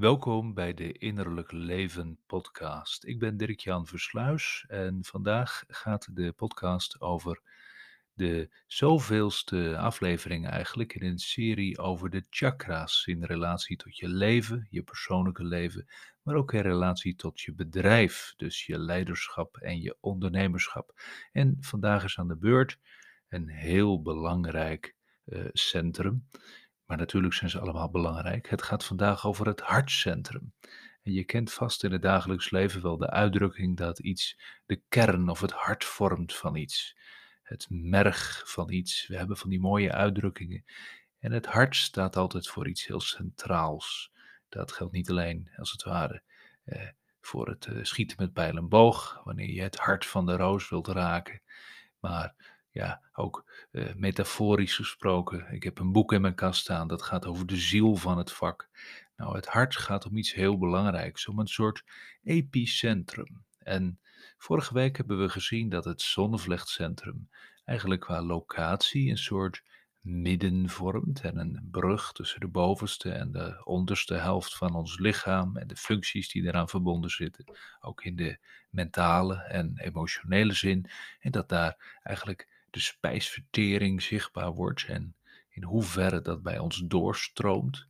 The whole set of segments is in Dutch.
Welkom bij de Innerlijk Leven podcast. Ik ben Dirk-Jan Versluis en vandaag gaat de podcast over de zoveelste aflevering eigenlijk in een serie over de chakra's in relatie tot je leven, je persoonlijke leven, maar ook in relatie tot je bedrijf, dus je leiderschap en je ondernemerschap. En vandaag is aan de beurt een heel belangrijk uh, centrum maar natuurlijk zijn ze allemaal belangrijk. Het gaat vandaag over het hartcentrum. En je kent vast in het dagelijks leven wel de uitdrukking dat iets de kern of het hart vormt van iets. Het merg van iets. We hebben van die mooie uitdrukkingen. En het hart staat altijd voor iets heel centraals. Dat geldt niet alleen, als het ware, eh, voor het eh, schieten met pijl en boog, wanneer je het hart van de roos wilt raken. Maar ja, ook uh, metaforisch gesproken. Ik heb een boek in mijn kast staan dat gaat over de ziel van het vak. Nou, het hart gaat om iets heel belangrijks, om een soort epicentrum. En vorige week hebben we gezien dat het zonnevlechtcentrum eigenlijk qua locatie een soort midden vormt en een brug tussen de bovenste en de onderste helft van ons lichaam en de functies die eraan verbonden zitten, ook in de mentale en emotionele zin, en dat daar eigenlijk de spijsvertering zichtbaar wordt en in hoeverre dat bij ons doorstroomt.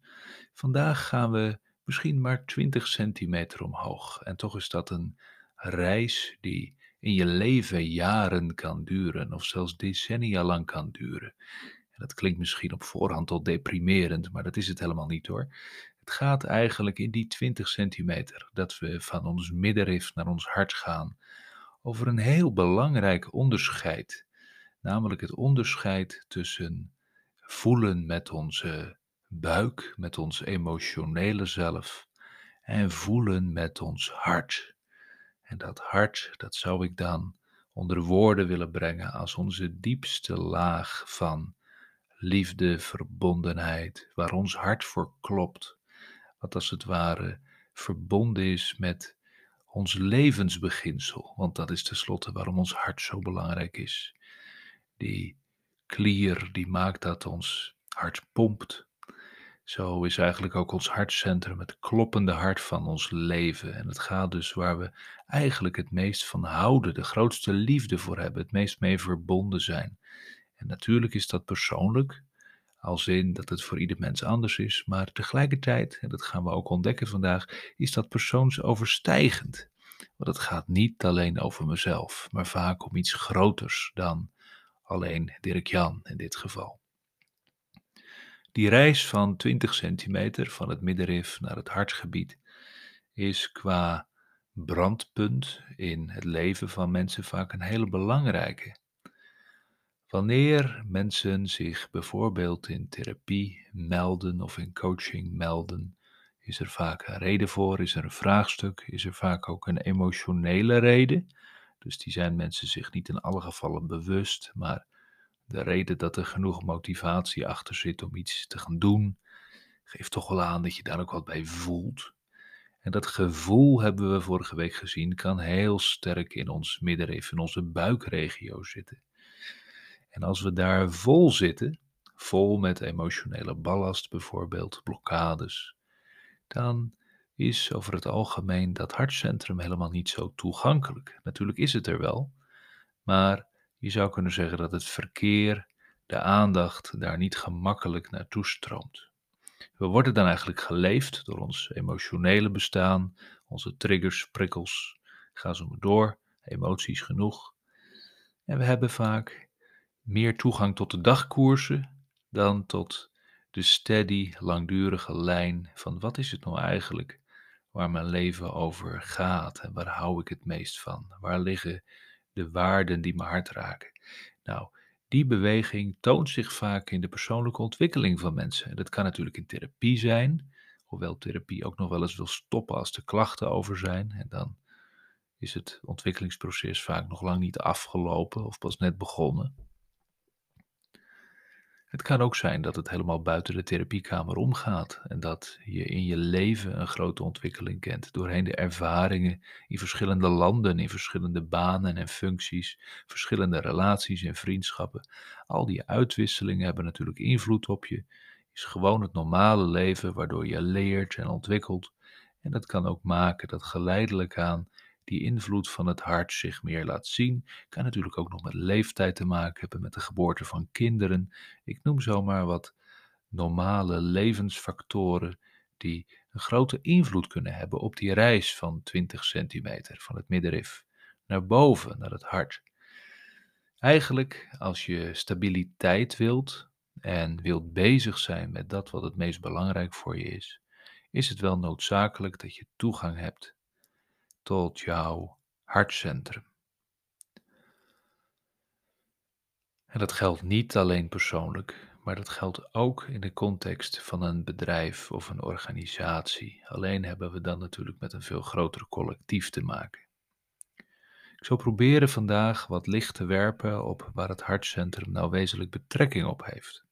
Vandaag gaan we misschien maar 20 centimeter omhoog. En toch is dat een reis die in je leven jaren kan duren, of zelfs decennia lang kan duren. En dat klinkt misschien op voorhand al deprimerend, maar dat is het helemaal niet hoor. Het gaat eigenlijk in die 20 centimeter dat we van ons middenrif naar ons hart gaan over een heel belangrijk onderscheid namelijk het onderscheid tussen voelen met onze buik, met ons emotionele zelf, en voelen met ons hart. En dat hart, dat zou ik dan onder woorden willen brengen als onze diepste laag van liefde, verbondenheid, waar ons hart voor klopt, wat als het ware verbonden is met ons levensbeginsel, want dat is tenslotte waarom ons hart zo belangrijk is die klier die maakt dat ons hart pompt. Zo is eigenlijk ook ons hartcentrum het kloppende hart van ons leven. En het gaat dus waar we eigenlijk het meest van houden, de grootste liefde voor hebben, het meest mee verbonden zijn. En natuurlijk is dat persoonlijk, als in dat het voor ieder mens anders is, maar tegelijkertijd, en dat gaan we ook ontdekken vandaag, is dat persoonsoverstijgend. Want het gaat niet alleen over mezelf, maar vaak om iets groters dan alleen Dirk Jan in dit geval. Die reis van 20 centimeter van het middenrif naar het hartgebied is qua brandpunt in het leven van mensen vaak een hele belangrijke. Wanneer mensen zich bijvoorbeeld in therapie melden of in coaching melden, is er vaak een reden voor, is er een vraagstuk, is er vaak ook een emotionele reden. Dus die zijn mensen zich niet in alle gevallen bewust, maar de reden dat er genoeg motivatie achter zit om iets te gaan doen, geeft toch wel aan dat je daar ook wat bij voelt. En dat gevoel hebben we vorige week gezien, kan heel sterk in ons middenrif, in onze buikregio zitten. En als we daar vol zitten, vol met emotionele ballast bijvoorbeeld, blokkades, dan is over het algemeen dat hartcentrum helemaal niet zo toegankelijk. Natuurlijk is het er wel, maar je zou kunnen zeggen dat het verkeer, de aandacht daar niet gemakkelijk naartoe stroomt. We worden dan eigenlijk geleefd door ons emotionele bestaan, onze triggers, prikkels, ga zo maar door, emoties genoeg. En we hebben vaak meer toegang tot de dagkoersen dan tot de steady, langdurige lijn van wat is het nou eigenlijk waar mijn leven over gaat en waar hou ik het meest van? Waar liggen de waarden die mijn hart raken? Nou, die beweging toont zich vaak in de persoonlijke ontwikkeling van mensen. En dat kan natuurlijk in therapie zijn, hoewel therapie ook nog wel eens wil stoppen als de klachten over zijn. En dan is het ontwikkelingsproces vaak nog lang niet afgelopen of pas net begonnen. Het kan ook zijn dat het helemaal buiten de therapiekamer omgaat en dat je in je leven een grote ontwikkeling kent doorheen de ervaringen in verschillende landen, in verschillende banen en functies, verschillende relaties en vriendschappen. Al die uitwisselingen hebben natuurlijk invloed op je. Is gewoon het normale leven waardoor je leert en ontwikkelt En dat kan ook maken dat geleidelijk aan die invloed van het hart zich meer laat zien. Kan natuurlijk ook nog met leeftijd te maken hebben, met de geboorte van kinderen. Ik noem zomaar wat normale levensfactoren die een grote invloed kunnen hebben op die reis van 20 centimeter van het middenrif naar boven, naar het hart. Eigenlijk, als je stabiliteit wilt en wilt bezig zijn met dat wat het meest belangrijk voor je is, is het wel noodzakelijk dat je toegang hebt tot jouw hartcentrum. En dat geldt niet alleen persoonlijk, maar dat geldt ook in de context van een bedrijf of een organisatie. Alleen hebben we dan natuurlijk met een veel groter collectief te maken. Ik zal proberen vandaag wat licht te werpen op waar het hartcentrum nou wezenlijk betrekking op heeft.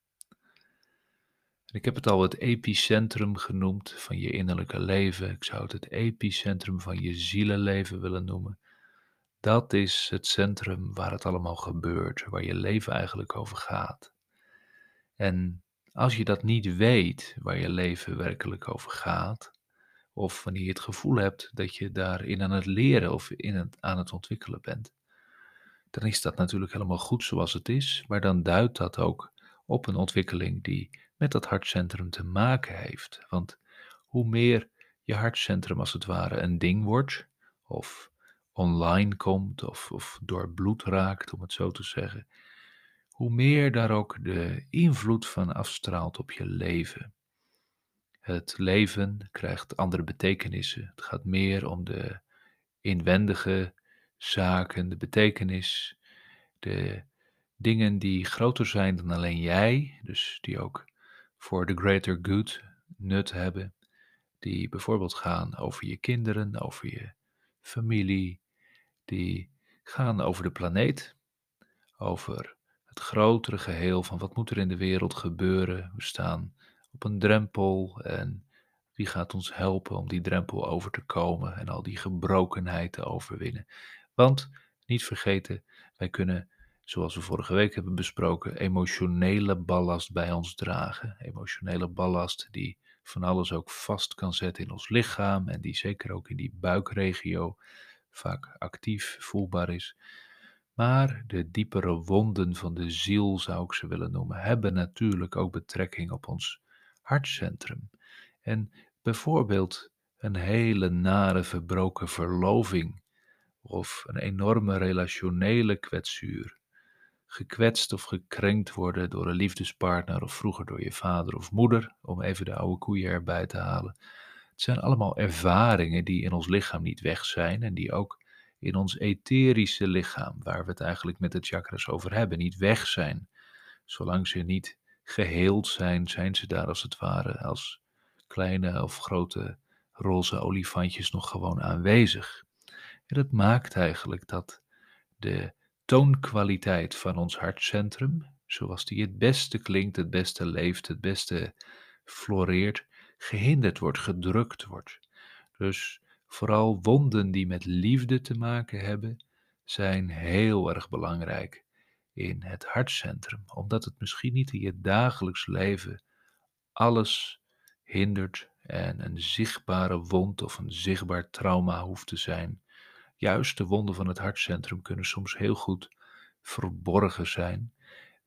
Ik heb het al het epicentrum genoemd van je innerlijke leven. Ik zou het het epicentrum van je zielenleven willen noemen. Dat is het centrum waar het allemaal gebeurt, waar je leven eigenlijk over gaat. En als je dat niet weet, waar je leven werkelijk over gaat, of wanneer je het gevoel hebt dat je daarin aan het leren of in het, aan het ontwikkelen bent, dan is dat natuurlijk helemaal goed zoals het is, maar dan duidt dat ook op een ontwikkeling die met dat hartcentrum te maken heeft. Want hoe meer je hartcentrum als het ware een ding wordt, of online komt, of, of door bloed raakt, om het zo te zeggen, hoe meer daar ook de invloed van afstraalt op je leven. Het leven krijgt andere betekenissen. Het gaat meer om de inwendige zaken, de betekenis, de dingen die groter zijn dan alleen jij, dus die ook voor de greater good nut hebben, die bijvoorbeeld gaan over je kinderen, over je familie, die gaan over de planeet, over het grotere geheel van wat moet er in de wereld gebeuren. We staan op een drempel en wie gaat ons helpen om die drempel over te komen en al die gebrokenheid te overwinnen. Want, niet vergeten, wij kunnen, zoals we vorige week hebben besproken, emotionele ballast bij ons dragen. Emotionele ballast die van alles ook vast kan zetten in ons lichaam en die zeker ook in die buikregio vaak actief voelbaar is. Maar de diepere wonden van de ziel, zou ik ze willen noemen, hebben natuurlijk ook betrekking op ons hartcentrum. En bijvoorbeeld een hele nare verbroken verloving of een enorme relationele kwetsuur, gekwetst of gekrenkt worden door een liefdespartner of vroeger door je vader of moeder, om even de oude koeien erbij te halen. Het zijn allemaal ervaringen die in ons lichaam niet weg zijn en die ook in ons etherische lichaam, waar we het eigenlijk met de chakras over hebben, niet weg zijn. Zolang ze niet geheeld zijn, zijn ze daar als het ware als kleine of grote roze olifantjes nog gewoon aanwezig. En dat maakt eigenlijk dat de toonkwaliteit van ons hartcentrum, zoals die het beste klinkt, het beste leeft, het beste floreert, gehinderd wordt, gedrukt wordt. Dus Vooral wonden die met liefde te maken hebben, zijn heel erg belangrijk in het hartcentrum, omdat het misschien niet in je dagelijks leven alles hindert en een zichtbare wond of een zichtbaar trauma hoeft te zijn. Juist de wonden van het hartcentrum kunnen soms heel goed verborgen zijn,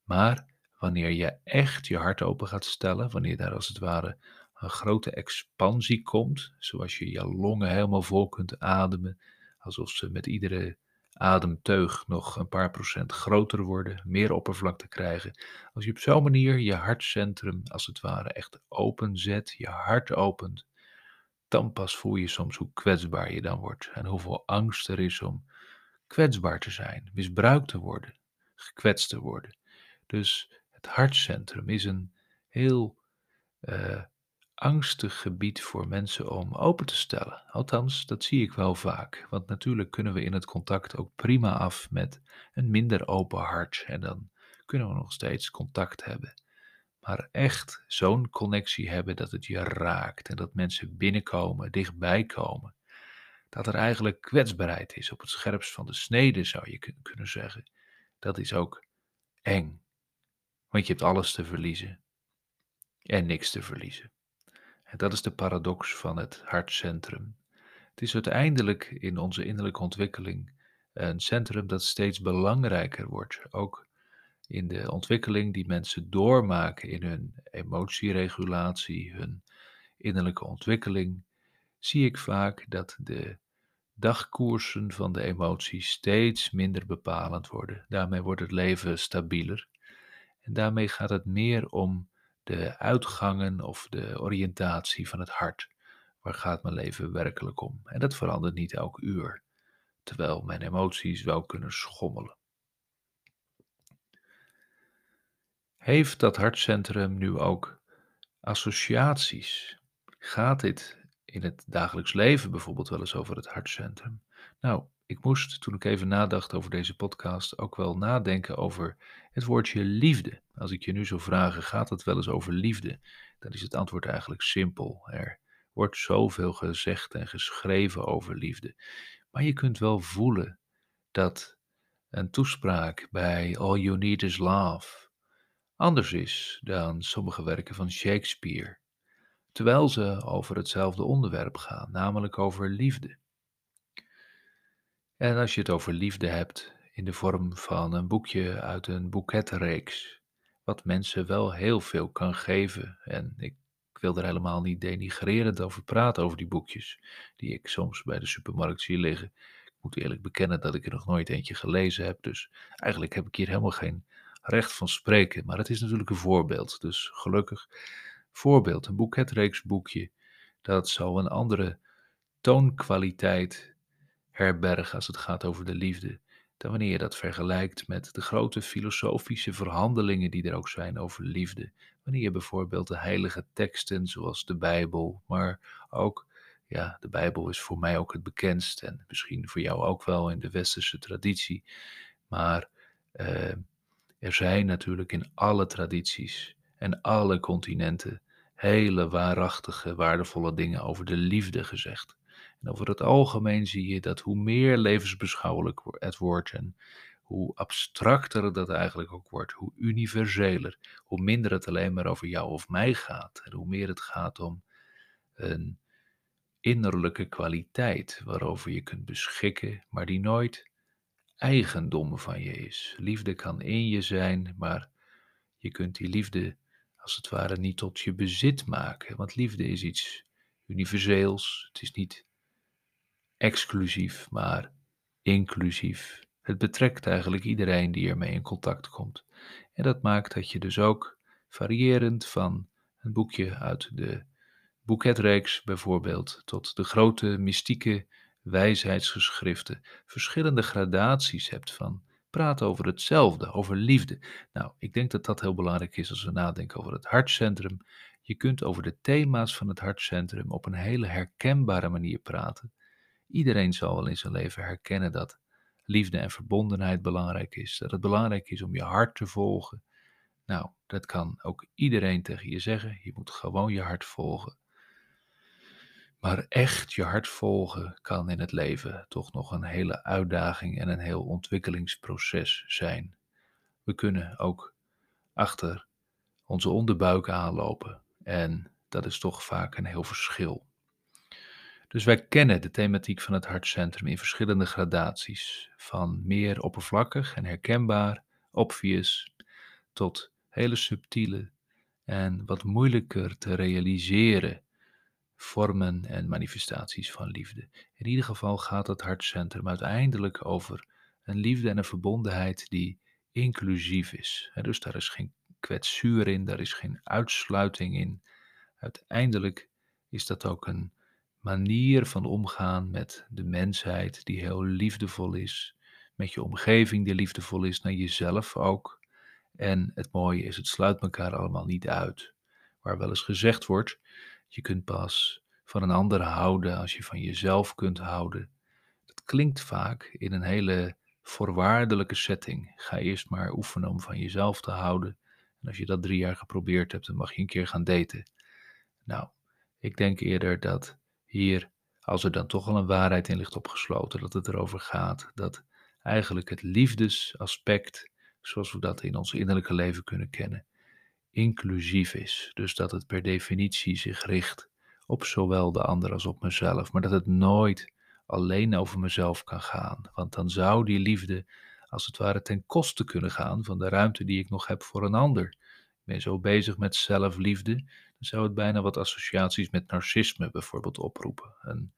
maar wanneer je echt je hart open gaat stellen, wanneer daar als het ware een grote expansie komt, zoals je je longen helemaal vol kunt ademen, alsof ze met iedere ademteug nog een paar procent groter worden, meer oppervlakte krijgen. Als je op zo'n manier je hartcentrum als het ware echt openzet, je hart opent, dan pas voel je soms hoe kwetsbaar je dan wordt en hoeveel angst er is om kwetsbaar te zijn, misbruikt te worden, gekwetst te worden. Dus het hartcentrum is een heel uh, angstig gebied voor mensen om open te stellen. Althans, dat zie ik wel vaak. Want natuurlijk kunnen we in het contact ook prima af met een minder open hart. En dan kunnen we nog steeds contact hebben. Maar echt zo'n connectie hebben dat het je raakt en dat mensen binnenkomen, dichtbij komen. Dat er eigenlijk kwetsbaarheid is op het scherpst van de snede, zou je kunnen zeggen. Dat is ook eng. Want je hebt alles te verliezen en niks te verliezen. En dat is de paradox van het hartcentrum. Het is uiteindelijk in onze innerlijke ontwikkeling een centrum dat steeds belangrijker wordt. Ook in de ontwikkeling die mensen doormaken in hun emotieregulatie, hun innerlijke ontwikkeling, zie ik vaak dat de dagkoersen van de emoties steeds minder bepalend worden. Daarmee wordt het leven stabieler. En daarmee gaat het meer om de uitgangen of de oriëntatie van het hart. Waar gaat mijn leven werkelijk om? En dat verandert niet elk uur, terwijl mijn emoties wel kunnen schommelen. Heeft dat hartcentrum nu ook associaties? Gaat dit in het dagelijks leven bijvoorbeeld wel eens over het hartcentrum? Nou, ik moest toen ik even nadacht over deze podcast ook wel nadenken over het woordje liefde. Als ik je nu zou vragen, gaat het wel eens over liefde? Dan is het antwoord eigenlijk simpel. Er wordt zoveel gezegd en geschreven over liefde. Maar je kunt wel voelen dat een toespraak bij All You Need Is Love anders is dan sommige werken van Shakespeare, terwijl ze over hetzelfde onderwerp gaan, namelijk over liefde. En als je het over liefde hebt in de vorm van een boekje uit een boeketreeks, wat mensen wel heel veel kan geven, en ik wil er helemaal niet denigrerend over praten, over die boekjes, die ik soms bij de supermarkt zie liggen. Ik moet eerlijk bekennen dat ik er nog nooit eentje gelezen heb, dus eigenlijk heb ik hier helemaal geen recht van spreken. Maar het is natuurlijk een voorbeeld, dus gelukkig voorbeeld. Een boeketreeks boekje, dat zal een andere toonkwaliteit herbergen als het gaat over de liefde, dan wanneer je dat vergelijkt met de grote filosofische verhandelingen die er ook zijn over liefde. Wanneer je bijvoorbeeld de heilige teksten zoals de Bijbel, maar ook, ja, de Bijbel is voor mij ook het bekendst en misschien voor jou ook wel in de westerse traditie, maar uh, er zijn natuurlijk in alle tradities en alle continenten hele waarachtige, waardevolle dingen over de liefde gezegd. En over het algemeen zie je dat hoe meer levensbeschouwelijk het wordt en hoe abstracter dat eigenlijk ook wordt, hoe universeler, hoe minder het alleen maar over jou of mij gaat en hoe meer het gaat om een innerlijke kwaliteit waarover je kunt beschikken, maar die nooit eigendom van je is. Liefde kan in je zijn, maar je kunt die liefde als het ware niet tot je bezit maken, want liefde is iets universeels. Het is niet exclusief, maar inclusief. Het betrekt eigenlijk iedereen die ermee in contact komt. En dat maakt dat je dus ook variërend van een boekje uit de boeketreeks bijvoorbeeld tot de grote mystieke wijsheidsgeschriften verschillende gradaties hebt van praten over hetzelfde, over liefde. Nou, ik denk dat dat heel belangrijk is als we nadenken over het hartcentrum. Je kunt over de thema's van het hartcentrum op een hele herkenbare manier praten. Iedereen zal wel in zijn leven herkennen dat liefde en verbondenheid belangrijk is. Dat het belangrijk is om je hart te volgen. Nou, dat kan ook iedereen tegen je zeggen. Je moet gewoon je hart volgen. Maar echt je hart volgen kan in het leven toch nog een hele uitdaging en een heel ontwikkelingsproces zijn. We kunnen ook achter onze onderbuik aanlopen en dat is toch vaak een heel verschil. Dus wij kennen de thematiek van het hartcentrum in verschillende gradaties, van meer oppervlakkig en herkenbaar, obvious, tot hele subtiele en wat moeilijker te realiseren vormen en manifestaties van liefde. In ieder geval gaat het hartcentrum uiteindelijk over een liefde en een verbondenheid die inclusief is. Dus daar is geen kwetsuur in, daar is geen uitsluiting in. Uiteindelijk is dat ook een manier van omgaan met de mensheid die heel liefdevol is, met je omgeving die liefdevol is, naar jezelf ook. En het mooie is, het sluit elkaar allemaal niet uit. Waar wel eens gezegd wordt, je kunt pas van een ander houden als je van jezelf kunt houden. Dat klinkt vaak in een hele voorwaardelijke setting. Ga eerst maar oefenen om van jezelf te houden. En als je dat drie jaar geprobeerd hebt, dan mag je een keer gaan daten. Nou, ik denk eerder dat hier, als er dan toch al een waarheid in ligt opgesloten, dat het erover gaat dat eigenlijk het liefdesaspect, zoals we dat in ons innerlijke leven kunnen kennen, inclusief is. Dus dat het per definitie zich richt op zowel de ander als op mezelf, maar dat het nooit alleen over mezelf kan gaan. Want dan zou die liefde als het ware ten koste kunnen gaan van de ruimte die ik nog heb voor een ander. Ik ben zo bezig met zelfliefde, dan zou het bijna wat associaties met narcisme bijvoorbeeld oproepen. Een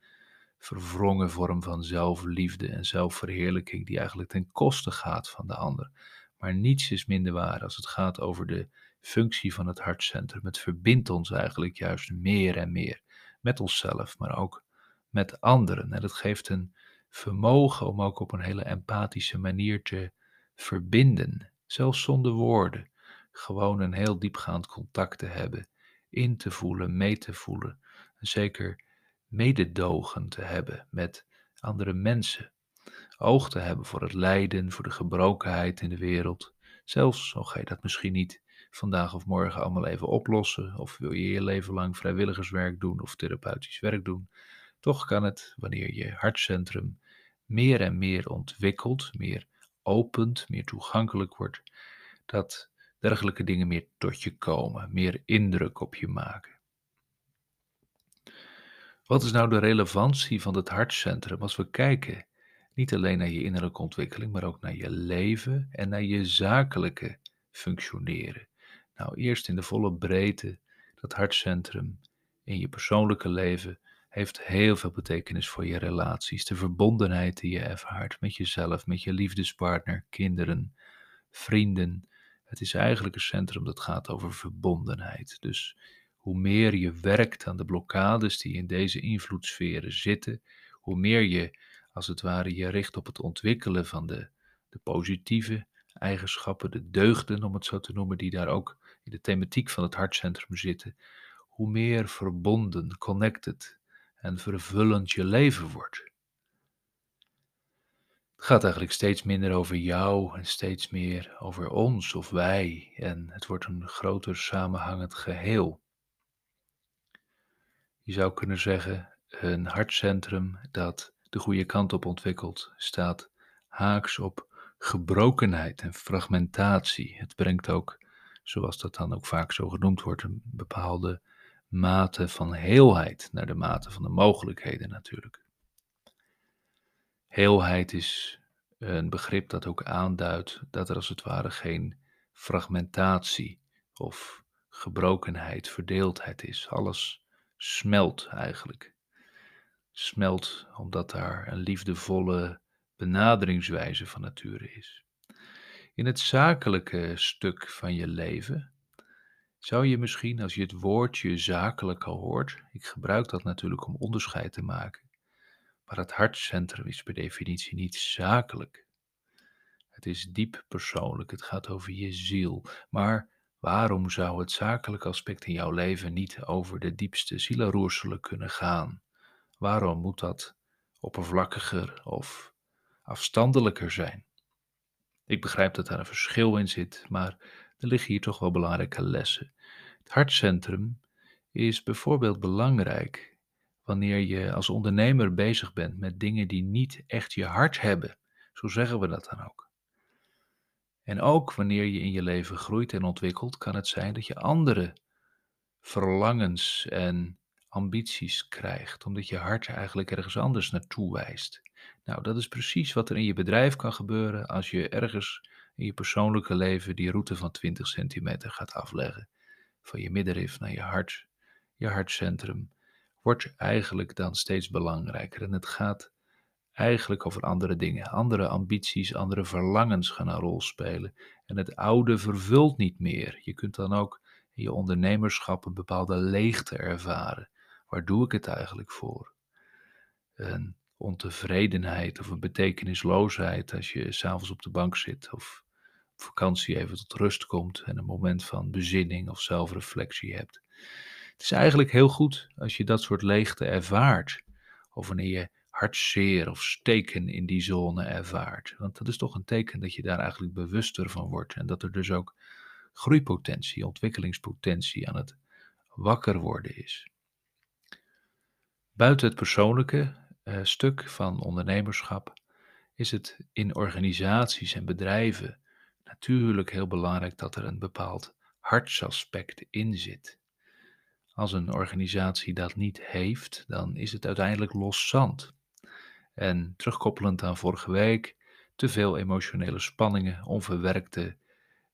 verwrongen vorm van zelfliefde en zelfverheerlijking die eigenlijk ten koste gaat van de ander. Maar niets is minder waar als het gaat over de functie van het hartcentrum. Het verbindt ons eigenlijk juist meer en meer met onszelf, maar ook met anderen. En het geeft een vermogen om ook op een hele empathische manier te verbinden, zelfs zonder woorden. Gewoon een heel diepgaand contact te hebben, in te voelen, mee te voelen. En zeker mededogen te hebben met andere mensen. Oog te hebben voor het lijden, voor de gebrokenheid in de wereld. Zelfs al ga je dat misschien niet vandaag of morgen allemaal even oplossen, of wil je je leven lang vrijwilligerswerk doen of therapeutisch werk doen, toch kan het, wanneer je hartcentrum meer en meer ontwikkelt, meer opent, meer toegankelijk wordt, dat dergelijke dingen meer tot je komen, meer indruk op je maken. Wat is nou de relevantie van het hartcentrum als we kijken niet alleen naar je innerlijke ontwikkeling, maar ook naar je leven en naar je zakelijke functioneren? Nou, eerst in de volle breedte, dat hartcentrum in je persoonlijke leven heeft heel veel betekenis voor je relaties, de verbondenheid die je ervaart met jezelf, met je liefdespartner, kinderen, vrienden. Het is eigenlijk een centrum dat gaat over verbondenheid. Dus hoe meer je werkt aan de blokkades die in deze invloedssferen zitten, hoe meer je als het ware je richt op het ontwikkelen van de, de positieve eigenschappen, de deugden om het zo te noemen, die daar ook in de thematiek van het hartcentrum zitten, hoe meer verbonden, connected en vervullend je leven wordt. Het gaat eigenlijk steeds minder over jou en steeds meer over ons of wij en het wordt een groter samenhangend geheel. Je zou kunnen zeggen, een hartcentrum dat de goede kant op ontwikkelt, staat haaks op gebrokenheid en fragmentatie. Het brengt ook, zoals dat dan ook vaak zo genoemd wordt, een bepaalde mate van heelheid naar de mate van de mogelijkheden natuurlijk. Heelheid is een begrip dat ook aanduidt dat er als het ware geen fragmentatie of gebrokenheid, verdeeldheid is. Alles smelt eigenlijk. Smelt omdat daar een liefdevolle benaderingswijze van nature is. In het zakelijke stuk van je leven zou je misschien, als je het woordje zakelijke hoort, ik gebruik dat natuurlijk om onderscheid te maken, maar het hartcentrum is per definitie niet zakelijk. Het is diep persoonlijk, het gaat over je ziel, maar Waarom zou het zakelijke aspect in jouw leven niet over de diepste zielenroerselen kunnen gaan? Waarom moet dat oppervlakkiger of afstandelijker zijn? Ik begrijp dat daar een verschil in zit, maar er liggen hier toch wel belangrijke lessen. Het hartcentrum is bijvoorbeeld belangrijk wanneer je als ondernemer bezig bent met dingen die niet echt je hart hebben. Zo zeggen we dat dan ook. En ook wanneer je in je leven groeit en ontwikkelt, kan het zijn dat je andere verlangens en ambities krijgt, omdat je hart eigenlijk ergens anders naartoe wijst. Nou, dat is precies wat er in je bedrijf kan gebeuren als je ergens in je persoonlijke leven die route van 20 centimeter gaat afleggen. Van je middenrif naar je hart, je hartcentrum, wordt eigenlijk dan steeds belangrijker. En het gaat eigenlijk over andere dingen. Andere ambities, andere verlangens gaan een rol spelen. En het oude vervult niet meer. Je kunt dan ook in je ondernemerschap een bepaalde leegte ervaren. Waar doe ik het eigenlijk voor? Een ontevredenheid of een betekenisloosheid als je s'avonds op de bank zit of op vakantie even tot rust komt en een moment van bezinning of zelfreflectie hebt. Het is eigenlijk heel goed als je dat soort leegte ervaart. Of wanneer je hartzeer of steken in die zone ervaart. Want dat is toch een teken dat je daar eigenlijk bewuster van wordt en dat er dus ook groeipotentie, ontwikkelingspotentie aan het wakker worden is. Buiten het persoonlijke uh, stuk van ondernemerschap is het in organisaties en bedrijven natuurlijk heel belangrijk dat er een bepaald hartsaspect in zit. Als een organisatie dat niet heeft, dan is het uiteindelijk los zand. En terugkoppelend aan vorige week, te veel emotionele spanningen, onverwerkte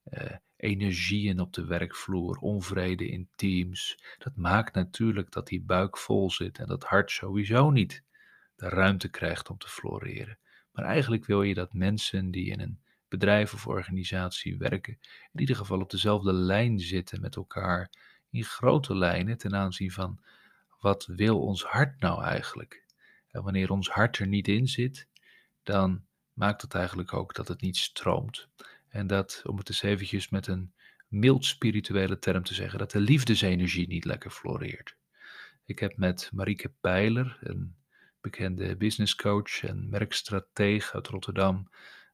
eh, energieën op de werkvloer, onvrede in teams. Dat maakt natuurlijk dat die buik vol zit en dat hart sowieso niet de ruimte krijgt om te floreren. Maar eigenlijk wil je dat mensen die in een bedrijf of organisatie werken, in ieder geval op dezelfde lijn zitten met elkaar, in grote lijnen ten aanzien van wat wil ons hart nou eigenlijk? En wanneer ons hart er niet in zit, dan maakt het eigenlijk ook dat het niet stroomt. En dat, om het eens eventjes met een mild spirituele term te zeggen, dat de liefdesenergie niet lekker floreert. Ik heb met Marieke Pijler, een bekende businesscoach en merkstratege uit Rotterdam,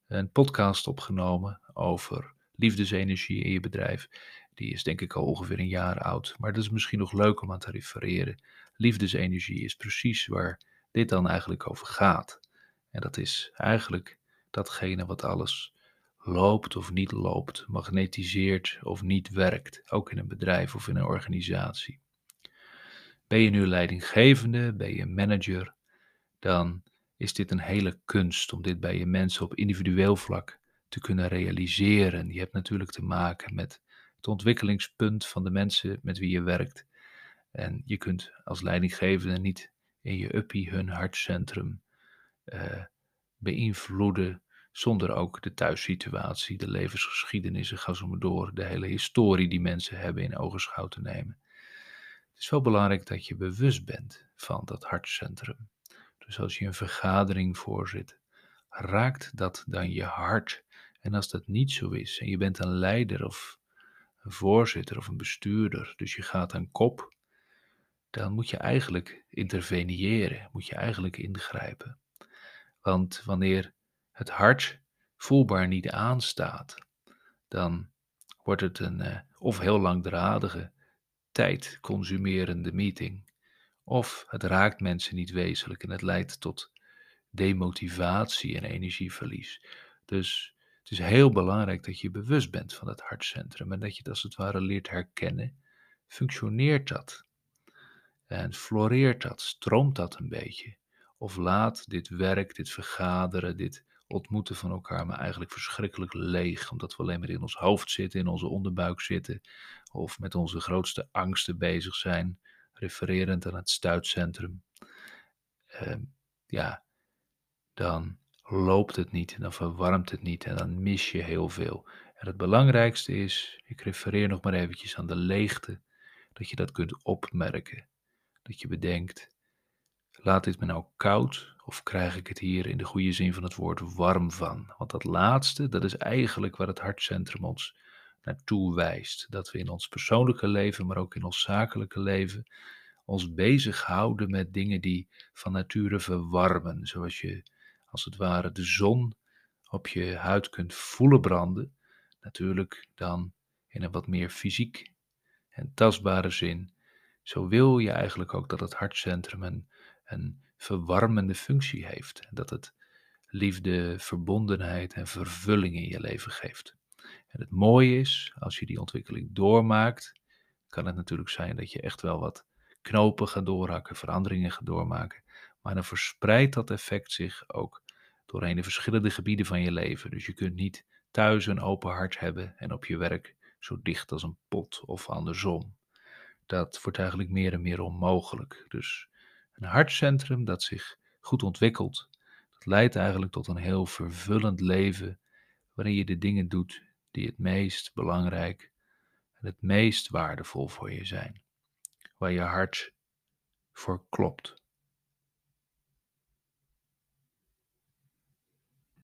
een podcast opgenomen over liefdesenergie in je bedrijf. Die is denk ik al ongeveer een jaar oud, maar dat is misschien nog leuk om aan te refereren. Liefdesenergie is precies waar dit dan eigenlijk over gaat. En dat is eigenlijk datgene wat alles loopt of niet loopt, magnetiseert of niet werkt, ook in een bedrijf of in een organisatie. Ben je nu leidinggevende, ben je manager, dan is dit een hele kunst om dit bij je mensen op individueel vlak te kunnen realiseren. Je hebt natuurlijk te maken met het ontwikkelingspunt van de mensen met wie je werkt. En je kunt als leidinggevende niet in je uppie hun hartcentrum uh, beïnvloeden zonder ook de thuissituatie, de levensgeschiedenissen, ga zo maar door, de hele historie die mensen hebben in ogenschouw te nemen. Het is wel belangrijk dat je bewust bent van dat hartcentrum. Dus als je een vergadering voorzit, raakt dat dan je hart? En als dat niet zo is en je bent een leider of een voorzitter of een bestuurder, dus je gaat aan kop, dan moet je eigenlijk interveneren, moet je eigenlijk ingrijpen. Want wanneer het hart voelbaar niet aanstaat, dan wordt het een uh, of heel langdradige, tijd consumerende meeting, of het raakt mensen niet wezenlijk en het leidt tot demotivatie en energieverlies. Dus het is heel belangrijk dat je bewust bent van het hartcentrum en dat je het als het ware leert herkennen. Functioneert dat? En floreert dat? Stroomt dat een beetje? Of laat dit werk, dit vergaderen, dit ontmoeten van elkaar, maar eigenlijk verschrikkelijk leeg, omdat we alleen maar in ons hoofd zitten, in onze onderbuik zitten, of met onze grootste angsten bezig zijn, refererend aan het stuitcentrum. Uh, ja, dan loopt het niet, dan verwarmt het niet en dan mis je heel veel. En het belangrijkste is, ik refereer nog maar eventjes aan de leegte, dat je dat kunt opmerken. Dat je bedenkt, laat dit me nou koud of krijg ik het hier in de goede zin van het woord warm van? Want dat laatste, dat is eigenlijk waar het hartcentrum ons naartoe wijst. Dat we in ons persoonlijke leven, maar ook in ons zakelijke leven, ons bezighouden met dingen die van nature verwarmen. Zoals je als het ware de zon op je huid kunt voelen branden. Natuurlijk dan in een wat meer fysiek en tastbare zin. Zo wil je eigenlijk ook dat het hartcentrum een, een verwarmende functie heeft. Dat het liefde, verbondenheid en vervulling in je leven geeft. En het mooie is, als je die ontwikkeling doormaakt, kan het natuurlijk zijn dat je echt wel wat knopen gaat doorhakken, veranderingen gaat doormaken. Maar dan verspreidt dat effect zich ook doorheen de verschillende gebieden van je leven. Dus je kunt niet thuis een open hart hebben en op je werk zo dicht als een pot of andersom. Dat wordt eigenlijk meer en meer onmogelijk. Dus een hartcentrum dat zich goed ontwikkelt, dat leidt eigenlijk tot een heel vervullend leven waarin je de dingen doet die het meest belangrijk en het meest waardevol voor je zijn. Waar je hart voor klopt.